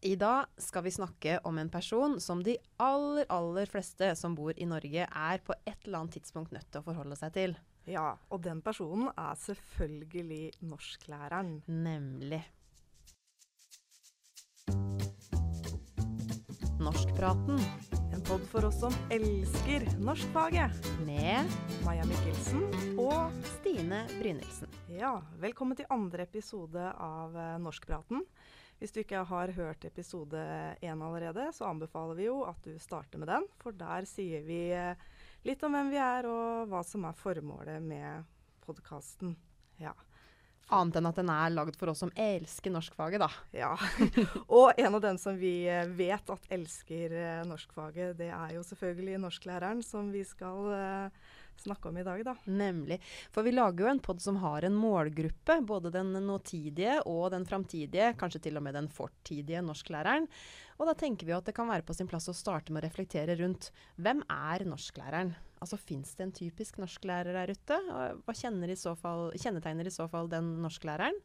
I dag skal vi snakke om en person som de aller, aller fleste som bor i Norge, er på et eller annet tidspunkt nødt til å forholde seg til. Ja, og den personen er selvfølgelig norsklæreren. Nemlig. Norskpraten En pod for oss som elsker norskfaget. med Maja Mikkelsen. og Stine Brynildsen. Ja, velkommen til andre episode av eh, Norskpraten. Hvis du ikke har hørt episode én allerede, så anbefaler vi jo at du starter med den. For der sier vi eh, litt om hvem vi er, og hva som er formålet med podkasten. Ja. Annet enn at den er lagd for oss som elsker norskfaget, da. Ja. Og en av dem som vi eh, vet at elsker eh, norskfaget, det er jo selvfølgelig norsklæreren, som vi skal eh, snakke om i dag, da. Nemlig. For vi lager jo en pod som har en målgruppe. Både den nåtidige og den framtidige, kanskje til og med den fortidige norsklæreren. Og da tenker vi at det kan være på sin plass å starte med å reflektere rundt hvem er norsklæreren? Altså fins det en typisk norsklærer der ute? Hva i så fall, kjennetegner i så fall den norsklæreren?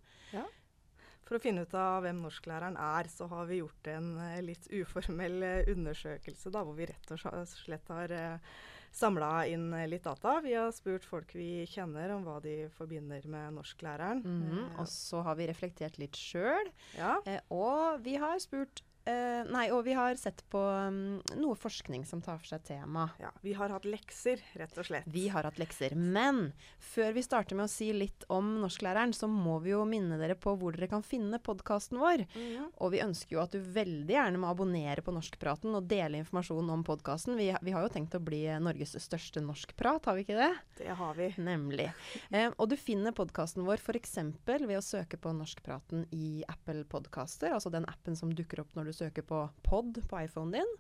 For å finne ut av hvem norsklæreren er, så har vi gjort en eh, litt uformell eh, undersøkelse, da, hvor vi rett og slett har uh, samla inn eh, litt data. Vi har spurt folk vi kjenner om hva de forbinder med norsklæreren. Mm, Og så har vi reflektert litt sjøl. ja. Eh, og vi har spurt eh, Nei, og vi har sett på um, noe forskning som tar for seg temaet. ja. Vi har hatt lekser, rett og slett. Vi har hatt lekser. Men før vi starter med å si litt om norsklæreren, så må vi jo minne dere på hvor dere kan finne podkasten vår. Mhm. Og vi ønsker jo at du veldig gjerne må abonnere på Norskpraten og dele informasjon om podkasten. Vi, vi har jo tenkt å bli Norges største norskprat, har vi ikke det? Det har vi. Nemlig. Uh, og du finner podkasten vår f.eks. ved å søke på Norskpraten i Apple Podcaster, altså den appen som dukker opp når du søker på pod på iPhonen din.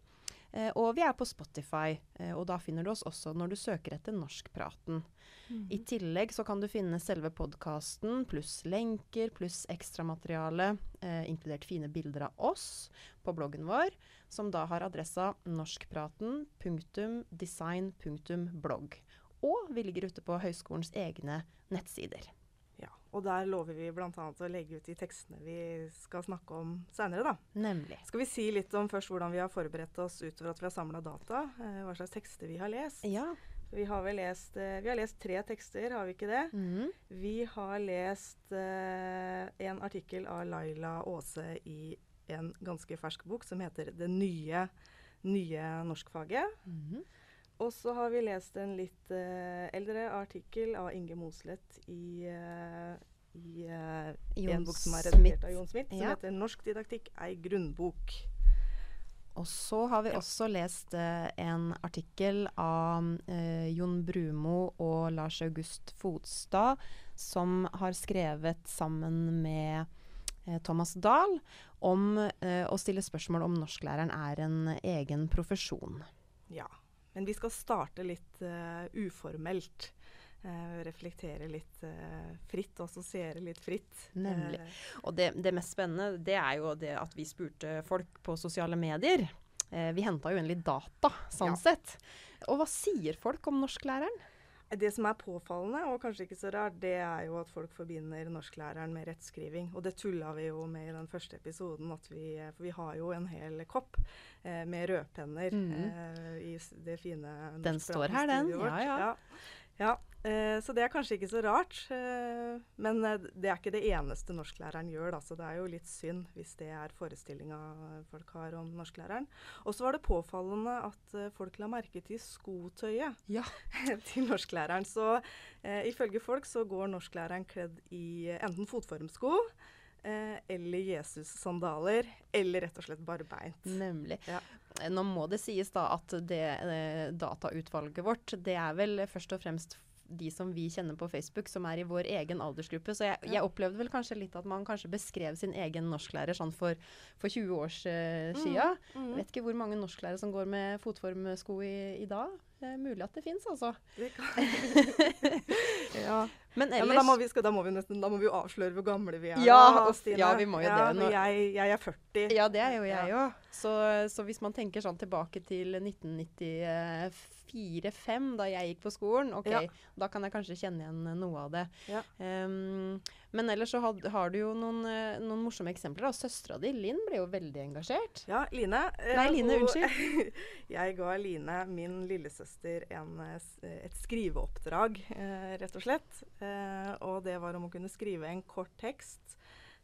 Eh, og vi er på Spotify, eh, og da finner du oss også når du søker etter Norskpraten. I tillegg så kan du finne selve podkasten pluss lenker pluss ekstramateriale, eh, inkludert fine bilder av oss, på bloggen vår, som da har adressa norskpraten.design.blogg. Og vi ligger ute på høyskolens egne nettsider. Ja. Og der lover vi bl.a. å legge ut de tekstene vi skal snakke om seinere, da. Nemlig. Skal vi si litt om først hvordan vi har forberedt oss utover at vi har samla data? Eh, hva slags tekster vi har lest? Ja. Vi har vel lest, eh, vi har lest tre tekster, har vi ikke det? Mm. Vi har lest eh, en artikkel av Laila Aase i en ganske fersk bok som heter 'Det nye, nye norskfaget'. Mhm. Og så har vi lest en litt uh, eldre artikkel av Inge Mosleth i, uh, i uh, en bok som er redigert av Jon Smith, som Ja. heter 'Norsk didaktikk ei grunnbok'. Og så har vi Ja. også lest en artikkel av Jon Brumo og Lars August Fodstad, som har skrevet sammen med Thomas Dahl om å stille spørsmål om norsklæreren er en egen profesjon. Ja. Men vi skal starte litt uh, uformelt. Uh, reflektere litt uh, fritt og assosiere litt fritt. Nemlig. Og det, det mest spennende det er jo det at vi spurte folk på sosiale medier. Vi henta jo litt data, sånn Ja. sett. Og hva sier folk om norsklæreren? Det som er påfallende, og kanskje ikke så rart, det er jo at folk forbinder norsklæreren med rettskriving. Og det tulla vi jo med i den første episoden, at vi, for vi har jo en hel kopp eh, med rødpenner mm. eh, i det fine Den står her, den. Ja, ja. ja. Ja, eh, så det er kanskje ikke så rart. Eh, men eh, det er ikke det eneste norsklæreren gjør, da, så det er jo litt synd hvis det er forestillinga folk har om norsklæreren. Og så var det påfallende at folk la merke til skotøyet Ja. til norsklæreren. Så eh, ifølge folk så går norsklæreren kledd i enten fotformsko eh, eller Jesus-sandaler, eller rett og slett barbeint. Nemlig. Ja. Nå må det sies da at det eh, datautvalget vårt, det er vel først og fremst de som vi kjenner på Facebook, som er i vår egen aldersgruppe. Så jeg, Ja. jeg opplevde vel kanskje litt at man kanskje beskrev sin egen norsklærer sånn for, for 20 år uh, sia. Mm. Mm. vet ikke hvor mange norsklærere som går med fotformsko i, i dag. Det er mulig at det fins, altså. Det kan... ja. Men ja, men da må, vi, skal, da, må vi nesten, da må vi jo avsløre hvor gamle vi er. Ja, da, Stine. ja, vi må jo det nå. Jeg, jeg er 40. Ja, det er jo jeg Ja. òg. Så, så hvis man tenker sånn tilbake til 1994 fire-fem da jeg gikk på skolen. Ok, Ja. da kan jeg kanskje kjenne igjen noe av det. Ja. Men ellers så had, har du jo noen, eh, noen morsomme eksempler. da. Søstera di, Linn, ble jo veldig engasjert. Ja, Line. eh, Nei, Line, hun- unnskyld. jeg ga Line, min lillesøster, en, eh, et skriveoppdrag, eh, rett og slett. Eh, og det var om å kunne skrive en kort tekst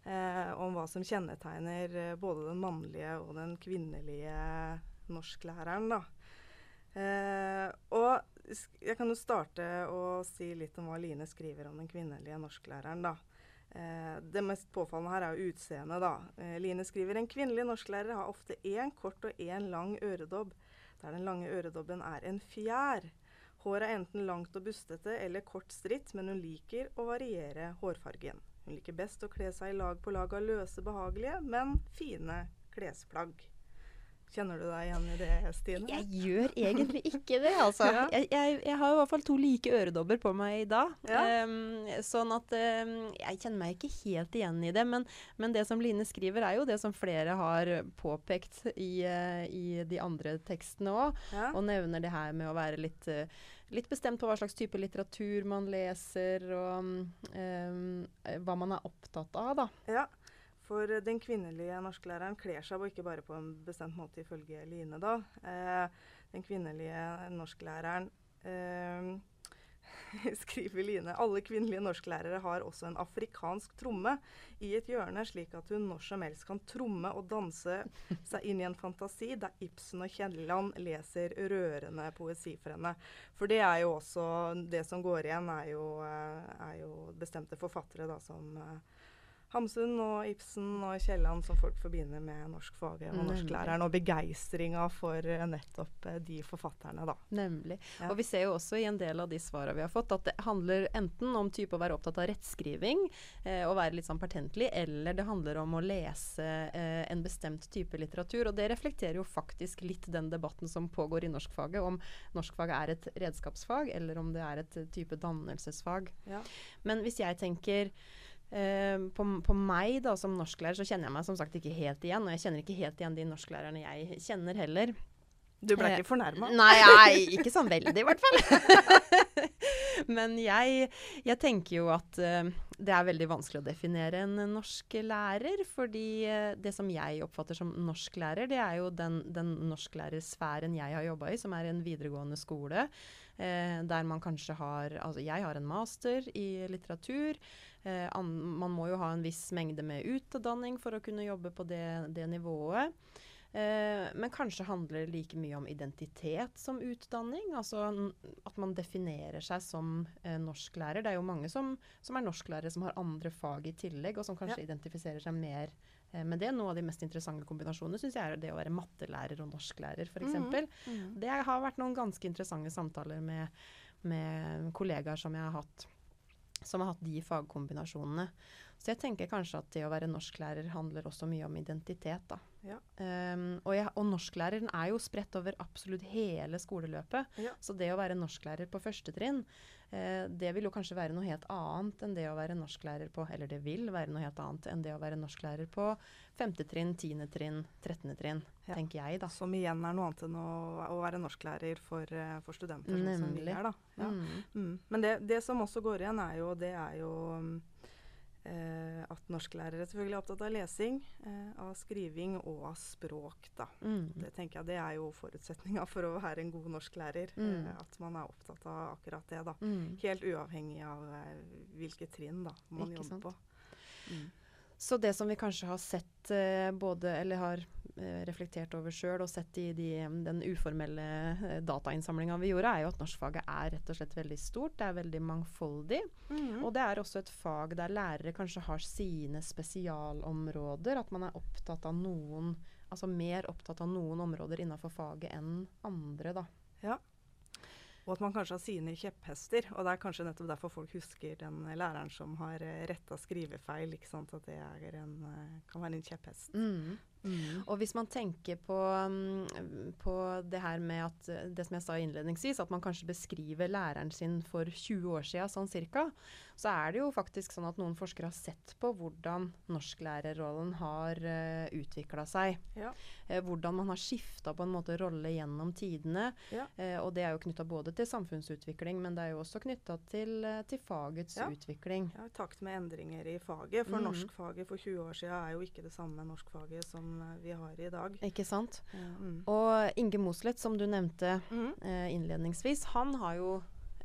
eh, om hva som kjennetegner eh, både den mannlige og den kvinnelige norsklæreren, da. Eh, og jeg kan jo starte å si litt om hva Line skriver om den kvinnelige norsklæreren, da. Eh, det mest påfallende her er jo utseendet, da. Eh, Line skriver en kvinnelig norsklærer har ofte én kort og én lang øredobb, der den lange øredobben er en fjær. Håret er enten langt og bustete eller kort stritt, men hun liker å variere hårfargen. Hun liker best å kle seg i lag på lag av løse, behagelige, men fine klesplagg. Kjenner du deg igjen i det, Stine? Jeg gjør egentlig ikke det, altså. Ja. Jeg, jeg, jeg har i hvert fall to like øredobber på meg i dag. Ja. Um, sånn at um, jeg kjenner meg ikke helt igjen i det. Men, men det som Line skriver, er jo det som flere har påpekt i, uh, i de andre tekstene òg. Ja. Og nevner det her med å være litt, uh, litt bestemt på hva slags type litteratur man leser, og um, hva man er opptatt av, da. Ja, for eh, den kvinnelige norsklæreren kler seg ikke bare på en bestemt måte ifølge Line, da. Eh, den kvinnelige norsklæreren eh, skriver Line alle kvinnelige norsklærere har også en afrikansk tromme i et hjørne, slik at hun når som helst kan tromme og danse seg inn i en fantasi der Ibsen og Kielland leser rørende poesi for henne. For det er jo også Det som går igjen, er jo, eh, er jo bestemte forfattere da, som eh, Hamsun og Ibsen og Kielland som folk forbinder med norskfaget og norsklæreren, og begeistringa for eh, nettopp eh, de forfatterne, da. Nemlig. Ja. Og vi ser jo også i en del av de svara vi har fått, at det handler enten om type å være opptatt av rettskriving eh, og være litt sånn pertentlig, eller det handler om å lese eh, en bestemt type litteratur. Og det reflekterer jo faktisk litt den debatten som pågår i norskfaget, om norskfaget er et redskapsfag, eller om det er et type dannelsesfag. Ja. Men hvis jeg tenker eh, på, på meg da som norsklærer, så kjenner jeg meg som sagt ikke helt igjen. Og jeg kjenner ikke helt igjen de norsklærerne jeg kjenner heller. Du ble Eh, ikke fornærma? Nei, nei, ikke sånn veldig i hvert fall. Men jeg, jeg tenker jo at uh, det er veldig vanskelig å definere en norsk lærer. Fordi uh, det som jeg oppfatter som norsklærer, det er jo den, den norsklærersfæren jeg har jobba i, som er en videregående skole. Uh, der man kanskje har Altså jeg har en master i litteratur. Eh, an, man må jo ha en viss mengde med utdanning for å kunne jobbe på det, det nivået. Eh, men kanskje handler det like mye om identitet som utdanning. Altså at man definerer seg som eh, norsklærer. Det er jo mange som, som er norsklærere som har andre fag i tillegg, og som kanskje identifiserer seg mer eh, med det. Noe av de mest interessante kombinasjonene syns jeg er det å være mattelærer og norsklærer, f.eks. Mhm. Mm. Det har vært noen ganske interessante samtaler med, med kollegaer som jeg har hatt som har hatt de fagkombinasjonene. Så jeg tenker kanskje at det å være norsklærer handler også mye om identitet. da. Ja. Um, og, jeg, og norsklæreren er jo spredt over absolutt hele skoleløpet. Ja. Så det å være norsklærer på første trinn, eh, det vil jo kanskje være noe helt annet enn det å være norsklærer på Eller det vil være noe helt annet enn det å være norsklærer på femte trinn, tiende trinn, trettende trinn, Ja. tenker jeg, da. Som igjen er noe annet enn å, å være norsklærer for, eh, for studenter, sånn som vi er. da. Ja. Mm. Mm. Men det, det som også går igjen, er jo, det er jo mm, eh, at norsklærere selvfølgelig er opptatt av lesing, eh, av skriving og av språk. da. Mm. Det tenker jeg det er jo forutsetninga for å være en god norsklærer. Mm. Eh, at man er opptatt av akkurat det. da. Mm. Helt uavhengig av eh, hvilke trinn da, man Ikke jobber sant. på. Mm. Så det som vi kanskje har sett eh, både, eller har reflektert over sjøl, og sett i de, den uformelle eh, datainnsamlinga vi gjorde, er jo at norskfaget er rett og slett veldig stort. Det er veldig mangfoldig. Mhm. Og det er også et fag der lærere kanskje har sine spesialområder. At man er opptatt av noen Altså mer opptatt av noen områder innafor faget enn andre, da. Og at man kanskje har sine kjepphester. Og det er kanskje nettopp derfor folk husker den eh, læreren som har uh, retta skrivefeil. ikke sant? At det er en, eh, kan være en kjepphest. Mm. Mm. Og hvis man tenker på, mm, på det her med at eh, det som jeg sa innledningsvis, at man kanskje beskriver læreren sin for 20 år siden, sånn cirka, så er det jo faktisk sånn at noen forskere har sett på hvordan norsklærerrollen har uh, utvikla seg. Ja. Uh, hvordan man har skifta på en måte rolle gjennom tidene. Ja. Uh, og det er jo knytta både til samfunnsutvikling, men det er jo også knytta til, uh, til, fagets Ja. utvikling. Ja, I takt med endringer i faget. For mm. norskfaget for 20 år siden er jo ikke det samme norskfaget som eh, vi har i dag. Ikke sant? Mm. Og Inge Mosleth, som du nevnte mm. eh, innledningsvis, han har jo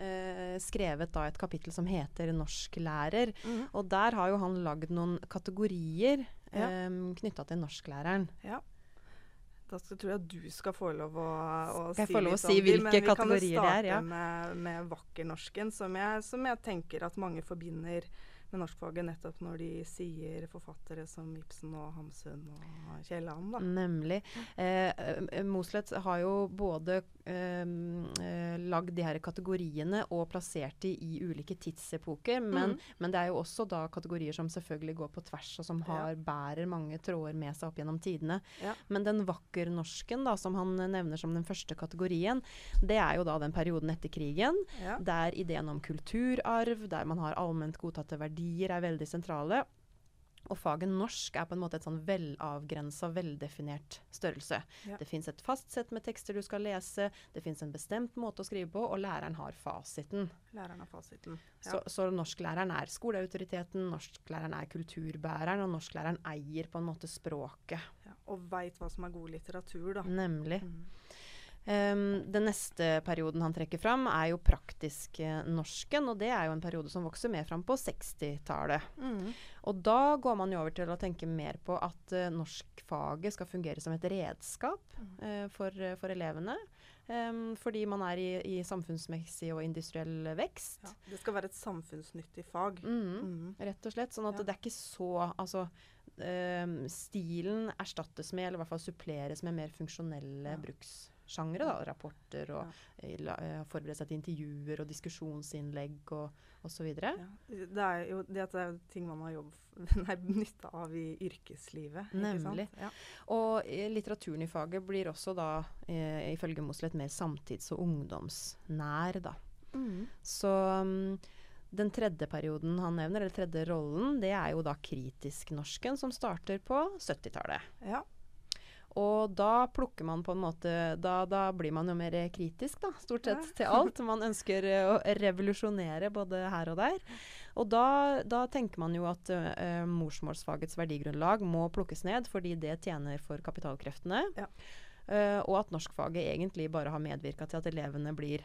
eh, skrevet da et kapittel som heter 'Norsklærer'. Mm. Og der har jo han lagd noen kategorier Ja. eh, knytta til norsklæreren. Ja. Da skal, tror jeg du skal få lov å, å Skal jeg si lov å si men hvilke vi kan kategorier det er, ja. starte med, med vakkernorsken, som jeg, som jeg tenker at mange forbinder med norskfaget nettopp når de sier forfattere som Ibsen og Hamsun og Kielland. Da. Nemlig. Eh, eh, Mosleth har jo både eh, eh, lagd de her kategoriene og plassert de i ulike tidsepoker, men, mm. men det er jo også da kategorier som selvfølgelig går på tvers, og som har, bærer mange tråder med seg opp gjennom tidene. Ja. Men den vakkernorsken, da, som han nevner som den første kategorien, det er jo da den perioden etter krigen, Ja. der ideen om kulturarv, der man har allment godtatte verdier, er veldig sentrale. Og faget norsk er på en måte et sånn velavgrensa, veldefinert størrelse. Ja. Det fins et fast sett med tekster du skal lese, det fins en bestemt måte å skrive på, og læreren har fasiten. Læreren har fasiten. Ja. Så, så norsklæreren er skoleautoriteten, norsklæreren er kulturbæreren, og norsklæreren eier på en måte språket. Ja. Og veit hva som er god litteratur, da. Nemlig. Mm. Um, den neste perioden han trekker fram, er jo praktisk eh, norsken. Og det er jo en periode som vokser mer fram på 60-tallet. Mm. Og da går man jo over til å tenke mer på at uh, norskfaget skal fungere som et redskap eh, for, for elevene. Um, fordi man er i, i samfunnsmessig og industriell vekst. Ja. Det skal være et samfunnsnyttig fag. Mm, Mm. Rett og slett. Sånn at Ja. det er ikke så Altså em, stilen erstattes med, eller i hvert fall suppleres med mer funksjonelle Ja. Brukssjangre. da, Rapporter og ja. eh, forberede seg til intervjuer og diskusjonsinnlegg og osv. Ja. Det er jo det at det er ting man har jobb, nei, nytte av i yrkeslivet. Nemlig. Ja. Og litteraturen i faget blir også da, eh, ifølge Mosleth, mer samtids- og ungdomsnær, da. Mm. Så um, den tredje perioden han nevner, eller tredje rollen, det er jo da kritisk-norsken, som starter på 70-tallet. ja. Og da plukker man på en måte Da, da blir man jo mer kritisk, da, stort sett, Ja. til alt. Man ønsker eh, å revolusjonere både her og der. Og da, da tenker man jo at uh, morsmålsfagets verdigrunnlag må plukkes ned, fordi det tjener for kapitalkreftene. Ja. Uh, og at norskfaget egentlig bare har medvirka til at elevene blir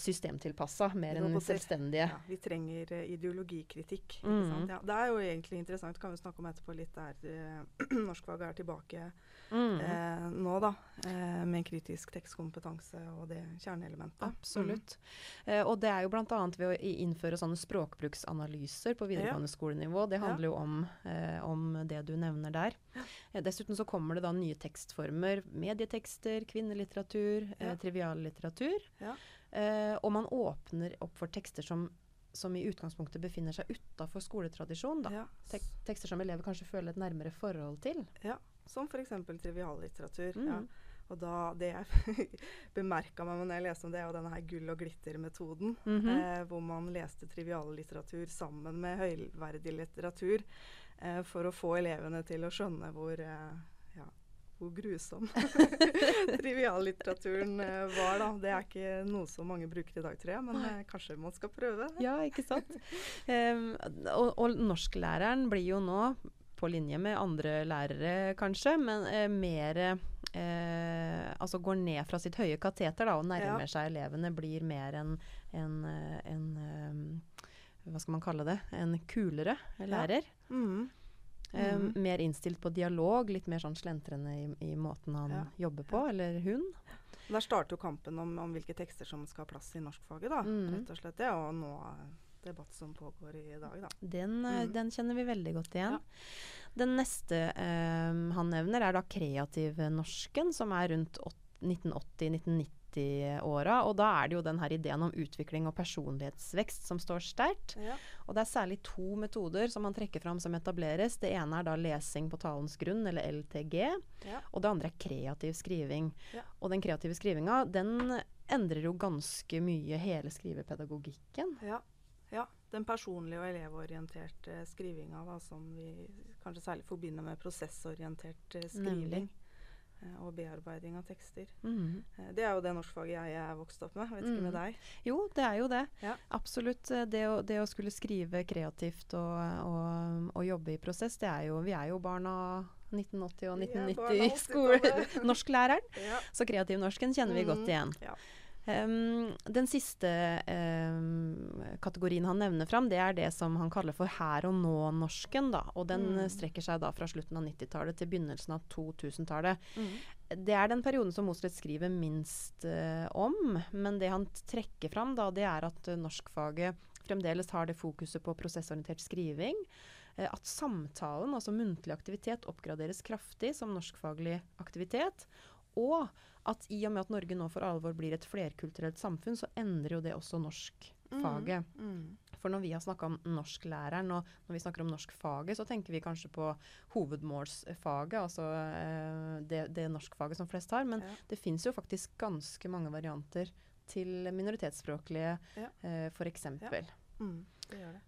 systemtilpassa, mer enn selvstendige. Ja, vi trenger uh, ideologikritikk. Sant? Ja, det er jo egentlig interessant, kan vi snakke om etterpå litt der uh, norskfaget er tilbake Mm. eh, nå, da. eh, med kritisk tekstkompetanse og det kjerneelementet. Absolutt. Eh, og det er jo bl.a. ved å innføre sånne språkbruksanalyser på videregående skolenivå. Det Ja. handler jo om, eh, om det du nevner der. Eh, dessuten så kommer det da nye tekstformer. Medietekster, kvinnelitteratur, Ja. eh, triviallitteratur. Ja. Eh, og man åpner opp for tekster som, som i utgangspunktet befinner seg utafor skoletradisjon. Da. Ja. Tek tekster som elever kanskje føler et nærmere forhold til. ja. Som f.eks. triviallitteratur. Mm. Ja. Og da, det jeg bemerka meg når jeg leste om det, er denne her gull- og glitter-metoden. Mhm. eh, hvor man leste triviallitteratur sammen med høyverdig litteratur. Eh, for å få elevene til å skjønne hvor, eh, ja, hvor grusom triviallitteraturen eh, var. Da. Det er ikke noe som mange bruker i dag, tror jeg, men eh, kanskje man skal prøve. Ja, ikke sant? Um, og, og norsklæreren blir jo nå, på linje med andre lærere kanskje, men eh, mer eh, Altså går ned fra sitt høye kateter da, og nærmer Ja. seg elevene. Blir mer en, en, eh, en em, Hva skal man kalle det? En kulere lærer. Mhm. Mm Mhm. mer innstilt på dialog, litt mer sånn slentrende i, i måten han Ja. jobber på, eller hun. Der starter jo kampen om, om hvilke tekster som skal ha plass i norskfaget. da, Mhm. rett og slett. Ja, og nå eh, debatt som pågår i dag, da. Den, eh, Mm. den kjenner vi veldig godt igjen. Ja. Den neste eh, han nevner, er da kreativ norsken, som er rundt 1980-1990-åra. Og da er det jo den her ideen om utvikling og personlighetsvekst som står sterkt. Ja. Og det er særlig to metoder som han trekker fram som etableres. Det ene er da lesing på talens grunn, eller LTG. Ja. Og det andre er kreativ skriving. Ja. Og den kreative skrivinga, den endrer jo ganske mye hele skrivepedagogikken. Ja. Den personlige og elevorienterte skrivinga, da, som vi kanskje særlig forbinder med prosessorientert eh, skriving. Mm. og bearbeiding av tekster. Mm. Det er jo det norskfaget jeg er vokst opp med. Vet ikke Mm. med deg. Jo, det er jo det. Ja. Absolutt. Det å, det å skulle skrive kreativt og, og, og jobbe i prosess, det er jo Vi er jo barna av 1980 og er 1990 i skolen. skole, 80-tallet. Norsklæreren. Ja. Så kreativnorsken kjenner vi godt Mhm. igjen. Ja. Em, den siste um, kategorien han nevner fram, det er det som han kaller for her og nå-norsken. og Den Mm. strekker seg da fra slutten av 90-tallet til begynnelsen av 2000-tallet. Mm. Det er den perioden som Moslet skriver minst uh, om. Men det han trekker fram, da, det er at uh, norskfaget fremdeles har det fokuset på prosessorientert skriving. Uh, at samtalen, altså muntlig aktivitet, oppgraderes kraftig som norskfaglig aktivitet. Og at i og med at Norge nå for alvor blir et flerkulturelt samfunn, så endrer jo det også norskfaget. Mhm. For når vi har snakka om norsklæreren, og når vi snakker om norskfaget, så tenker vi kanskje på hovedmålsfaget, altså eh, det, det norskfaget som flest har. Men Ja. det fins jo faktisk ganske mange varianter til minoritetsspråklige, Ja. eh, f.eks. Mhm. Det gjør det.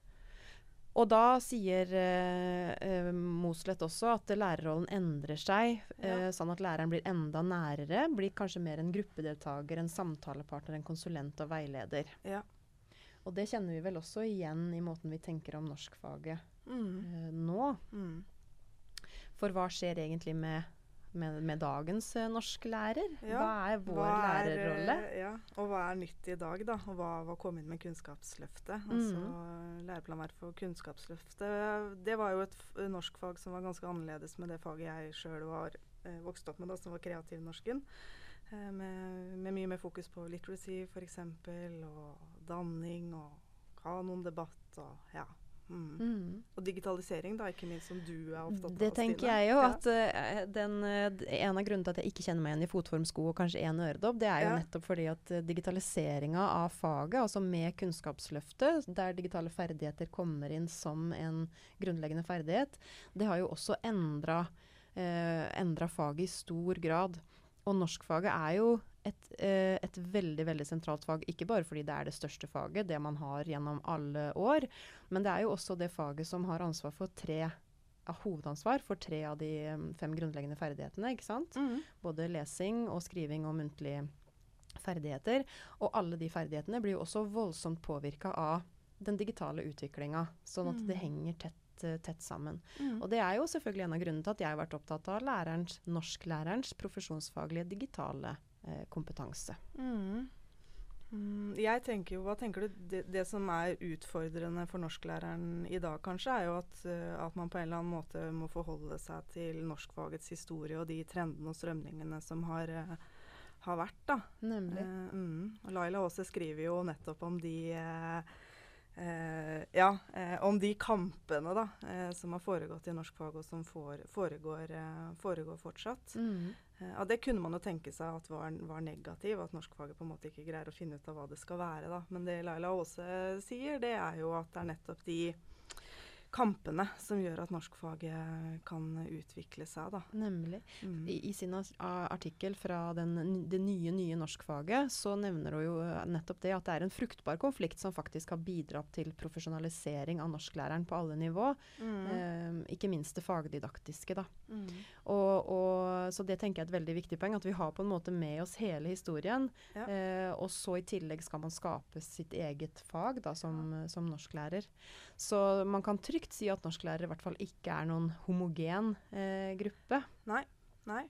Og da sier eh, eh, også at lærerrollen endrer seg, eh, Ja. sånn at læreren blir enda nærere. Blir kanskje mer en gruppedeltaker, en samtalepartner, en konsulent og veileder. Ja. Og det kjenner vi vel også igjen i måten vi tenker om norskfaget mm. eh, nå. Mm. For hva skjer egentlig med, med, med dagens uh, norsklærer? Ja, Hva er vår Hva er, lærerrolle? eh, Ja, og hva er nytt i dag, da? Og hva, hva kom inn med Kunnskapsløftet? Mm. Altså Læreplanverk for Kunnskapsløftet. Det var jo et f- norskfag som var ganske annerledes med det faget jeg sjøl var eh, vokst opp med, da, som var kreativnorsken. Eh, med, med mye mer fokus på literacy f.eks., og danning og kanondebatt og ja. Mm. Mm. Og digitalisering, da, ikke minst, som du er opptatt av. Det tenker jeg jo. Ja. At uh, den, uh, En av grunnene til at jeg ikke kjenner meg igjen i fotformsko og kanskje én øredobb, det er jo Ja. nettopp fordi at uh, digitaliseringa av faget, altså med Kunnskapsløftet, der digitale ferdigheter kommer inn som en grunnleggende ferdighet, det har jo også endra endra faget i stor grad. Og norskfaget er jo et, eh, et veldig veldig sentralt fag, ikke bare fordi det er det største faget, det man har gjennom alle år, men det er jo også det faget som har ansvar for tre hovedansvar for tre av de fem grunnleggende ferdighetene. ikke sant? Mm. Både lesing og skriving og muntlige ferdigheter. Og alle de ferdighetene blir jo også voldsomt påvirka av den digitale utviklinga, sånn at det Mm. henger tett, eh, tett sammen. Mm. Og det er jo selvfølgelig en av grunnene til at jeg har vært opptatt av lærerens, norsklærerens profesjonsfaglige digitale eh, kompetanse. Mm. Mm, jeg tenker jo, hva tenker du, det, det som er utfordrende for norsklæreren i dag kanskje, er jo at, eh, at man på en eller annen måte må forholde seg til norskfagets historie og de trendene og strømningene som har, eh, har vært. da. Nemlig. Eh, mm. Laila Aase skriver jo nettopp om de eh, eh, ja, eh, om de kampene da, eh, som har foregått i norsk fag, og som for, foregår, eh, foregår fortsatt. Mm. Eh, Ja, Det kunne man jo tenke seg at var, var negativ, at norskfaget på en måte ikke greier å finne ut av hva det skal være. da. Men det Laila Aase sier, det er jo at det er nettopp de kampene som gjør at norskfaget kan utvikle seg. da. Nemlig. Mm. I, I sin artikkel fra den, det nye, nye norskfaget så nevner hun jo eh, nettopp det at det er en fruktbar konflikt som faktisk har bidratt til profesjonalisering av norsklæreren på alle nivå. Mm. Eh, ikke minst det fagdidaktiske, da. Mm. Og, og, så det tenker jeg er et veldig viktig poeng, at vi har på en måte med oss hele historien. Ja. Eh, og så i tillegg skal man skape sitt eget fag da, som, som norsklærer. Så man kan trygt si at norsklærere i hvert fall ikke er noen homogen eh, gruppe. Nei. Nei.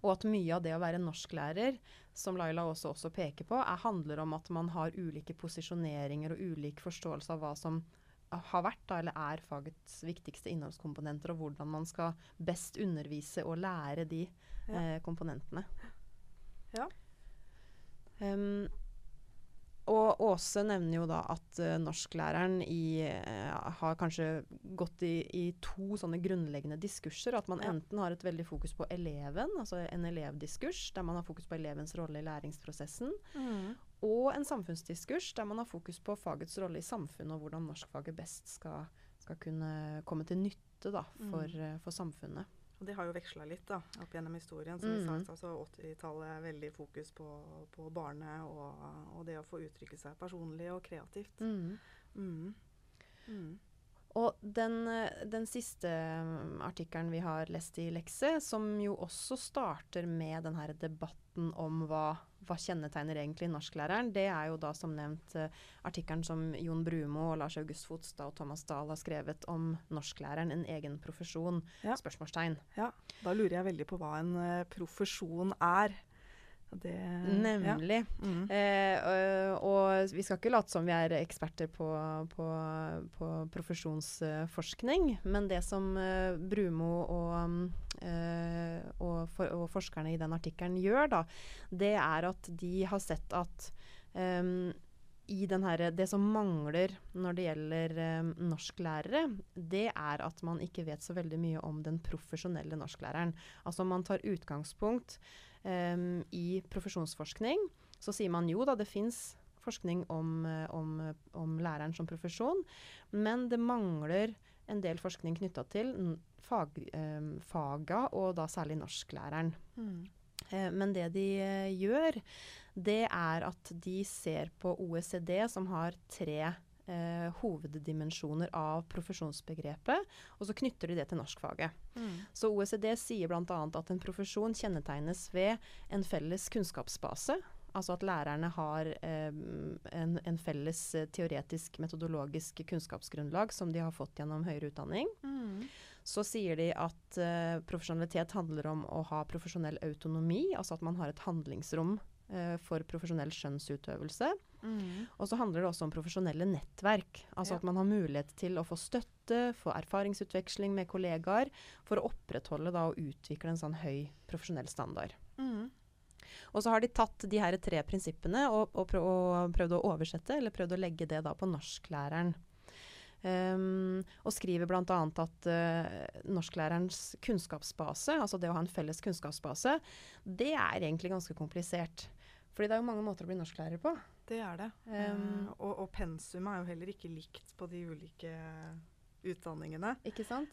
Og at mye av det å være norsklærer, som Laila også, også peker på, er, handler om at man har ulike posisjoneringer og ulik forståelse av hva som har vært da, eller er fagets viktigste innholdskomponenter, og hvordan man skal best undervise og lære de Ja. eh, komponentene. Ja. Em, og Åse nevner jo da at uh, norsklæreren i, uh, har kanskje gått i, i to sånne grunnleggende diskurser. At man Ja. enten har et veldig fokus på eleven, altså en elevdiskurs, der man har fokus på elevens rolle i læringsprosessen. Mm. Og en samfunnsdiskurs, der man har fokus på fagets rolle i samfunnet, og hvordan norskfaget best skal, skal kunne komme til nytte da, for, Mm. uh, for samfunnet. Og det har jo veksla litt da, opp gjennom historien. Som vi Mhm. sagt, altså 80-tallet er veldig fokus på, på barnet og, og det å få uttrykke seg personlig og kreativt. Mm. Mm. Mm. Og den, den siste mm, artikkelen vi har lest i Lekse, som jo også starter med denne debatten om hva, hva kjennetegner egentlig norsklæreren, det er jo da som nevnt uh, artikkelen som Jon Brumo, Lars August Fotstad og Thomas Dahl har skrevet om norsklæreren, en egen profesjon? Ja. Spørsmålstegn. Ja, da lurer jeg veldig på hva en uh, profesjon er. Det, Nemlig. Ja. Mm. Eh, og, og, vi skal ikke late som vi er eksperter på, på, på profesjonsforskning, men det som eh, Brumo og, eh, og, for, og, forskerne i den artikkelen gjør, da, det er at de har sett at um, her, det som mangler når det gjelder um, norsklærere, det er at man ikke vet så veldig mye om den profesjonelle norsklæreren. Altså man tar utgangspunkt um, i profesjonsforskning, så sier man jo da det fins forskning om, eh, om, om, læreren som profesjon, men det mangler en del forskning knytta til fag, um, faga, og da særlig norsklæreren. Mm. Uh, men det de uh, gjør, det er at de ser på OECD, som har tre eh, hoveddimensjoner av profesjonsbegrepet, og så knytter de det til norskfaget. Mm. Så OECD sier bl.a. at en profesjon kjennetegnes ved en felles kunnskapsbase. Altså at lærerne har eh, en, en, felles eh, teoretisk, metodologisk kunnskapsgrunnlag som de har fått gjennom høyere utdanning. Mm. Så sier de at eh, profesjonalitet handler om å ha profesjonell autonomi, altså at man har et handlingsrom eh, for profesjonell skjønnsutøvelse. Mm. Og så handler det også om profesjonelle nettverk. Altså ja. at man har mulighet til å få støtte, få erfaringsutveksling med kollegaer, for å opprettholde da, og utvikle en sånn høy profesjonell standard. Mm. Og så har de tatt de her tre prinsippene og, og, prøv, og, prøvd å oversette, eller prøvd å legge det da på norsklæreren. Um, og skriver bl.a. at uh, norsklærerens kunnskapsbase, altså det å ha en felles kunnskapsbase, det er egentlig ganske komplisert. Fordi det er jo mange måter å bli norsklærer på. Det er det. Um, og, og pensumet er jo heller ikke likt på de ulike utdanningene. Ikke sant.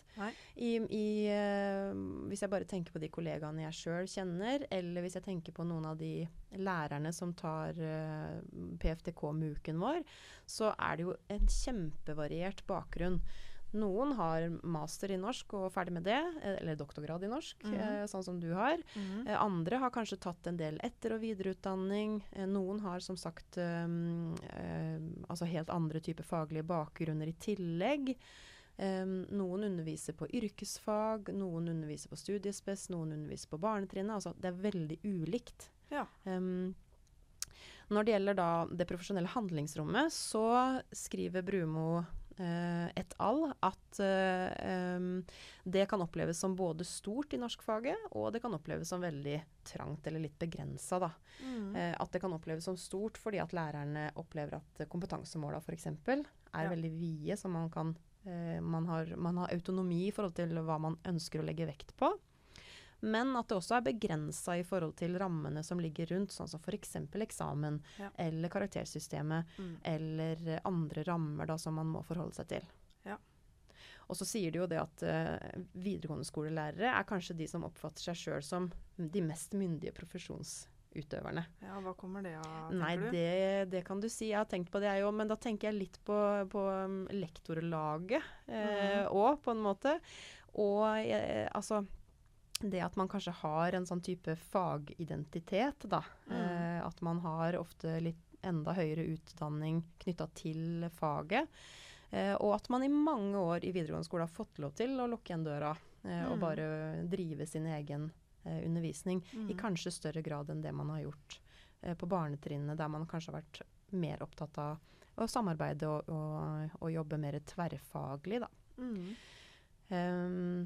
I, i, uh, hvis jeg bare tenker på de kollegaene jeg sjøl kjenner, eller hvis jeg tenker på noen av de lærerne som tar uh, PFTK-muken vår, så er det jo en kjempevariert bakgrunn. Noen har master i norsk og ferdig med det, eh, eller doktorgrad i norsk, mm. eh, sånn som du har. Mm. Eh, andre har kanskje tatt en del etter- og videreutdanning. Eh, noen har som sagt um, altså helt andre typer faglige bakgrunner i tillegg. Um, noen underviser på yrkesfag, noen underviser på studiespes, noen underviser på barnetrinnet. Altså, det er veldig ulikt. Ja. Um, når det gjelder da det profesjonelle handlingsrommet, så skriver Brumo et al. At um, det kan oppleves som både stort i norskfaget, og det kan oppleves som veldig trangt eller litt begrensa. Mm. Uh, at det kan oppleves som stort fordi at lærerne opplever at kompetansemåla f.eks. er ja. veldig vide, så man, kan, man, har, man har autonomi i forhold til hva man ønsker å legge vekt på. Men at det også er begrensa i forhold til rammene som ligger rundt, sånn som f.eks. eksamen ja. eller karaktersystemet mm. eller andre rammer da, som man må forholde seg til. Ja. Og så sier de jo det at uh, videregående skolelærere er kanskje de som oppfatter seg sjøl som de mest myndige profesjonsutøverne. Ja, Hva kommer det av, tenker Nei, du? Det, det kan du si. Jeg har tenkt på det, jeg òg. Men da tenker jeg litt på, på um, lektorlaget òg, uh, mm. på en måte. Og eh, altså det at man kanskje har en sånn type fagidentitet, da. Mm. Eh, at man har ofte litt enda høyere utdanning knytta til faget. Eh, og at man i mange år i videregående skole har fått lov til å lukke igjen døra eh, mm. og bare drive sin egen eh, undervisning mm. i kanskje større grad enn det man har gjort eh, på barnetrinnet, der man kanskje har vært mer opptatt av å samarbeide og, og, og jobbe mer tverrfaglig, da. Um,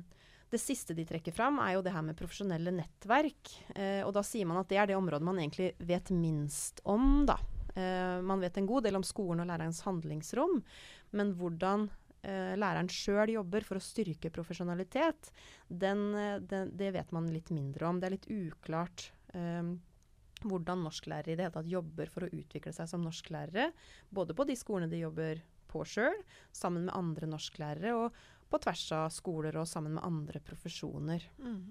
det siste de trekker fram, er jo det her med profesjonelle nettverk. Eh, og da sier man at det er det området man egentlig vet minst om, da. Eh, man vet en god del om skolen og lærerens handlingsrom, men hvordan eh, læreren sjøl jobber for å styrke profesjonalitet, den, eh, den, det vet man litt mindre om. Det er litt uklart eh, hvordan norsklærere i det hele tatt jobber for å utvikle seg som norsklærere. Både på de skolene de jobber på sjøl, sammen med andre norsklærere, og på tvers av skoler og sammen med andre profesjoner. Mm.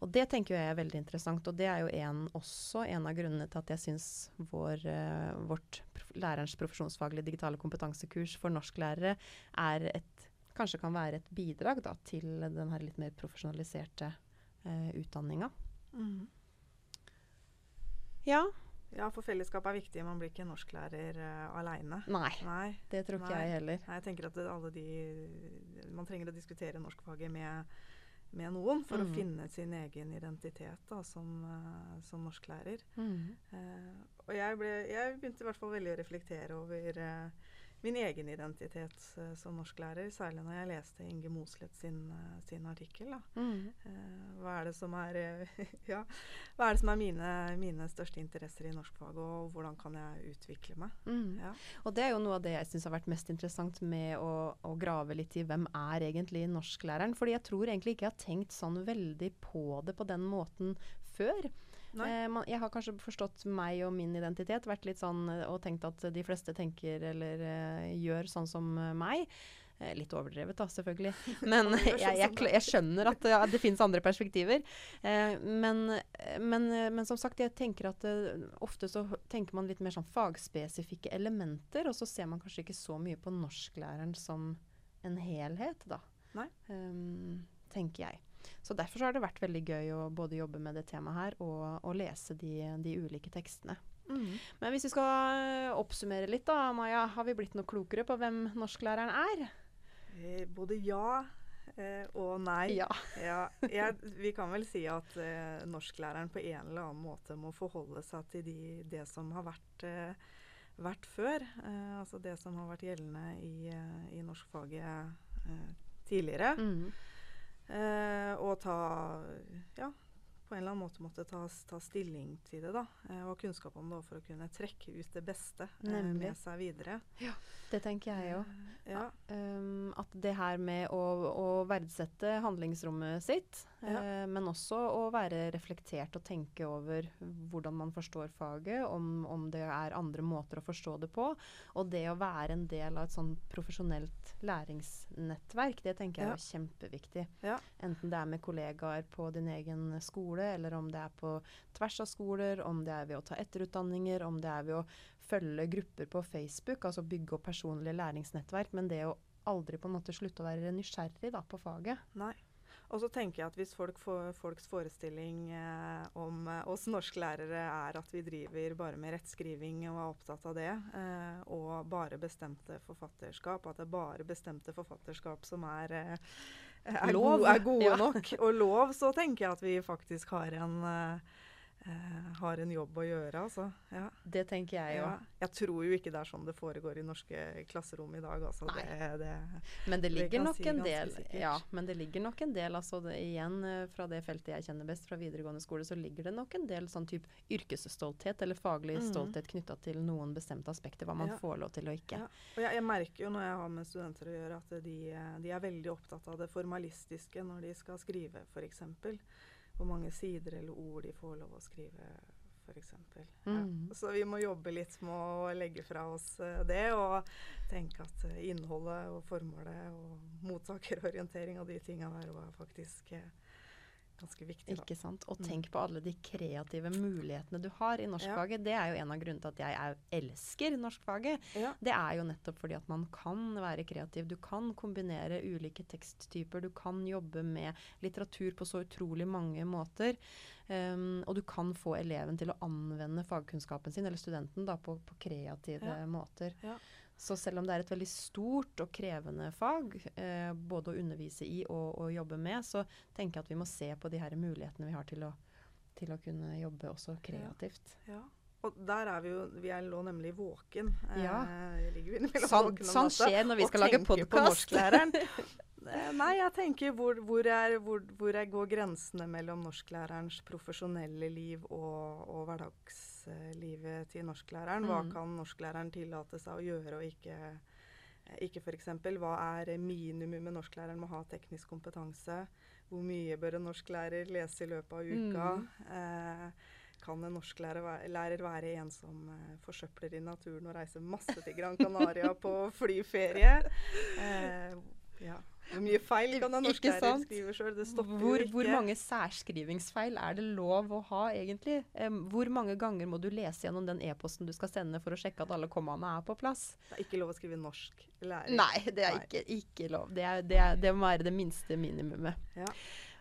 Og det tenker jeg er veldig interessant, og det er jo en, også en av grunnene til at jeg syns vår, uh, vårt lærerens profesjonsfaglige digitale kompetansekurs for norsklærere er et, kanskje kan være et bidrag da, til den her litt mer profesjonaliserte eh, utdanninga. Mm. Ja. Ja, for fellesskap er viktig. Man blir ikke norsklærer uh, aleine. Nei. Nei. Det tror ikke Nei. jeg heller. Nei, jeg tenker at det, alle de Man trenger å diskutere norskfaget med, med noen for mm. å finne sin egen identitet da, som, uh, som norsklærer. Mm. Uh, og jeg, ble, jeg begynte i hvert fall veldig å reflektere over eh, min egen identitet eh, som norsklærer, særlig når jeg leste Inge Mosleth sin, eh, sin artikkel. Mhm. Eh, hva er det som er, ja, hva er, det som er mine, mine største interesser i norskfaget, og hvordan kan jeg utvikle meg? Mm. Ja. Og det er jo noe av det jeg syns har vært mest interessant med å, å grave litt i hvem er egentlig norsklæreren. Fordi jeg tror egentlig ikke jeg har tenkt sånn veldig på det på den måten før. Eh, man, jeg har kanskje forstått meg og min identitet, vært litt sånn eh, og tenkt at de fleste tenker eller eh, gjør sånn som meg. Litt overdrevet, da, selvfølgelig. Men jeg, sånn jeg, jeg skjønner at ja, det finnes andre perspektiver. Eh, men, men, men som sagt, jeg tenker at eh, ofte så tenker man litt mer sånn fagspesifikke elementer, og så ser man kanskje ikke så mye på norsklæreren som en helhet, da. Ehm, tenker jeg. Så derfor så har det vært veldig gøy å både jobbe med det temaet her og, og lese de, de ulike tekstene. Mm. Men hvis vi skal oppsummere litt, da, Maja. Har vi blitt noe klokere på hvem norsklæreren er? Eh, både ja eh, og nei. Ja. Ja, jeg, vi kan vel si at eh, norsklæreren på en eller annen måte må forholde seg til de, det som har vært, eh, vært før. Eh, altså det som har vært gjeldende i, eh, i norskfaget eh, tidligere. Mm. Eh, og ta Ja, på en eller annen måte måtte ta, ta stilling til det. da, eh, Og kunnskap om det for å kunne trekke ut det beste eh, med seg videre. Ja, Det tenker jeg òg. Eh, ja. Um, at det her med å, å verdsette handlingsrommet sitt, Ja. eh, men også å være reflektert og tenke over hvordan man forstår faget, om, om det er andre måter å forstå det på. Og det å være en del av et sånn profesjonelt læringsnettverk, det tenker jeg Ja. er kjempeviktig. Ja. Enten det er med kollegaer på din egen skole, eller om det er på tvers av skoler, om det er ved å ta etterutdanninger, om det er ved å følge grupper på Facebook, altså bygge opp personlige læringsnettverk, men det å aldri på en måte slutte å være nysgjerrig da, på faget. Nei. Og så tenker jeg at hvis folk for, folks forestilling eh, om eh, oss norsklærere er at vi driver bare med rettskriving og er opptatt av det, eh, og bare bestemte forfatterskap, at det er bare bestemte forfatterskap som er, eh, er, Lov. Gode, er gode Ja. nok, og lov, så tenker jeg at vi faktisk har en, eh, eh, har en jobb å gjøre, altså. Ja. Det tenker jeg jo. Ja. Jeg tror jo ikke det er sånn det foregår i norske klasserom i dag. Altså. Nei. Det, det, Men det ligger det nok si en del. Ja, men det ligger nok en del, altså det, igjen eh, fra det feltet jeg kjenner best, fra videregående skole, så ligger det nok en del sånn type yrkesstolthet eller faglig Mhm. stolthet knytta til noen bestemte aspekter, hva man Ja. får lov til og ikke. Ja. Og jeg, jeg merker jo når jeg har med studenter å gjøre, at de, de er veldig opptatt av det formalistiske når de skal skrive, f.eks. Hvor mange sider eller ord de får lov å skrive, f.eks. Ja. Mhm. Så vi må jobbe litt med å legge fra oss eh, det, og tenke at eh, innholdet og formålet og mottakerorientering og de tinga der var faktisk eh, ganske viktig. Da. Ikke sant? Og Mm. tenk på alle de kreative mulighetene du har i norskfaget. Det er jo en av grunnene til at jeg er, elsker norskfaget. Ja. Det er jo nettopp fordi at man kan være kreativ. Du kan kombinere ulike teksttyper. Du kan jobbe med litteratur på så utrolig mange måter. Um, og du kan få eleven til å anvende fagkunnskapen sin, eller studenten, da, på, på kreative Ja. måter. Ja. Så selv om det er et veldig stort og krevende fag, eh, både å undervise i og og, jobbe med, så tenker jeg at vi må se på de her mulighetene vi har til å, til å kunne jobbe også kreativt. Ja. Og der er vi jo Vi er lå nemlig våken. Ja. Eh, ligger vi innimellom Sånn, sånn skjer når vi skal lage podkast. Eh, Nei, jeg tenker hvor, hvor, er, hvor, hvor er, går grensene mellom norsklærerens profesjonelle liv og, og hverdagslivet til norsklæreren? Hva Mm. kan norsklæreren tillate seg å gjøre og ikke, ikke f.eks.? Hva er minimumet norsklæreren må ha teknisk kompetanse? Hvor mye bør en norsklærer lese i løpet av uka? Mm. Eh, kan en norsklærer være, en som eh, forsøpler i naturen og reiser masse til Gran Canaria på flyferie? Eh, Ja. Hvor mye feil kan en norsklærer skrive sjøl? Det stopper Hvor, ikke. hvor mange særskrivingsfeil er det lov å ha, egentlig? Um, hvor mange ganger må du lese gjennom den e-posten du skal sende for å sjekke at alle kommaene er på plass? Det er ikke lov å skrive norsk lærer. Nei, det er Nei. ikke, ikke lov. Det, er, det, er, det må være det minste minimumet. Ja.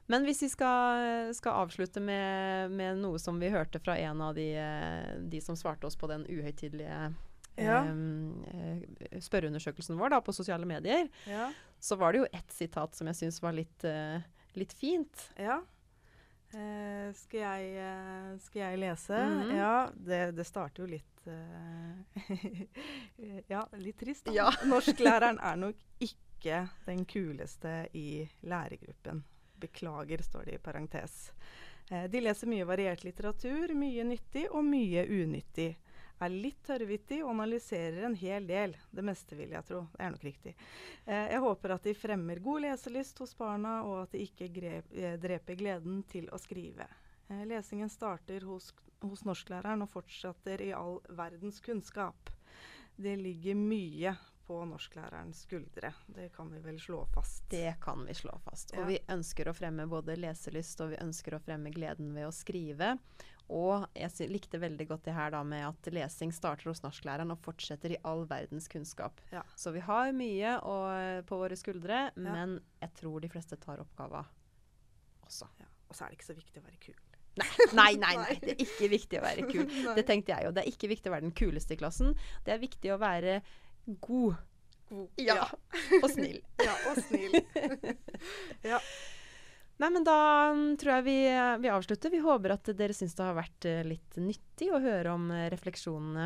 Men hvis vi skal, skal avslutte med, med noe som vi hørte fra en av de, eh, de som svarte oss på den uhøytidelige Ja. em, eh, spørreundersøkelsen vår da, på sosiale medier, Ja. så var det jo ett sitat som jeg syns var litt, eh, litt fint. ja. Eh, skal, jeg, eh, skal jeg lese? Mhm. Ja, det, det starter jo litt eh, Ja, litt trist, da. Ja. Norsklæreren er nok ikke den kuleste i lærergruppen. Beklager, står det i parentes. Eh, de leser mye variert litteratur, mye nyttig og mye unyttig. Er litt tørrvittig og analyserer en hel del. Det meste, vil jeg tro. Det er nok riktig. Eh, jeg håper at de fremmer god leselyst hos barna, og at de ikke grep, eh, dreper gleden til å skrive. Lesingen starter hos, hos norsklæreren og fortsetter i all verdens kunnskap. Det ligger mye på norsklærerens skuldre. Det kan vi vel slå fast. Det kan vi slå fast. Og Ja. vi ønsker å fremme både leselyst og vi ønsker å fremme gleden ved å skrive. Og jeg likte veldig godt det her da med at lesing starter hos norsklæreren og fortsetter i all verdens kunnskap. Ja. Så vi har mye å, på våre skuldre, men jeg tror de fleste tar oppgava også. Ja. Og så er det ikke så viktig å være kul. Nei, nei, nei, Nei. det er ikke viktig å være kul. Det tenkte jeg jo. Det er ikke viktig å være den kuleste i klassen. Det er viktig å være god. God. Ja. Og snill. ja, og snill. Nei, men da mm, tror jeg vi, vi avslutter. Vi håper at dere syns det har vært eh, litt nyttig å høre om eh, refleksjonene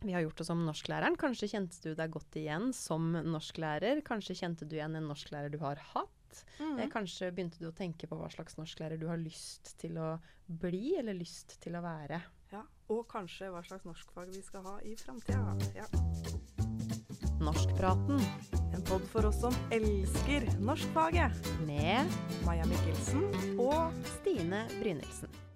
vi har gjort oss om norsklæreren. Kanskje kjente du deg godt igjen som norsklærer. Kanskje kjente du igjen en norsklærer du har hatt. Mm. Eh, kanskje begynte du å tenke på hva slags norsklærer du har lyst til å bli, eller lyst til å være. Ja. Og kanskje hva slags norskfag vi skal ha i framtida. Ja. Norskpraten En pod for oss som elsker norskfaget. med Maja Mikkelsen og Stine Brynildsen.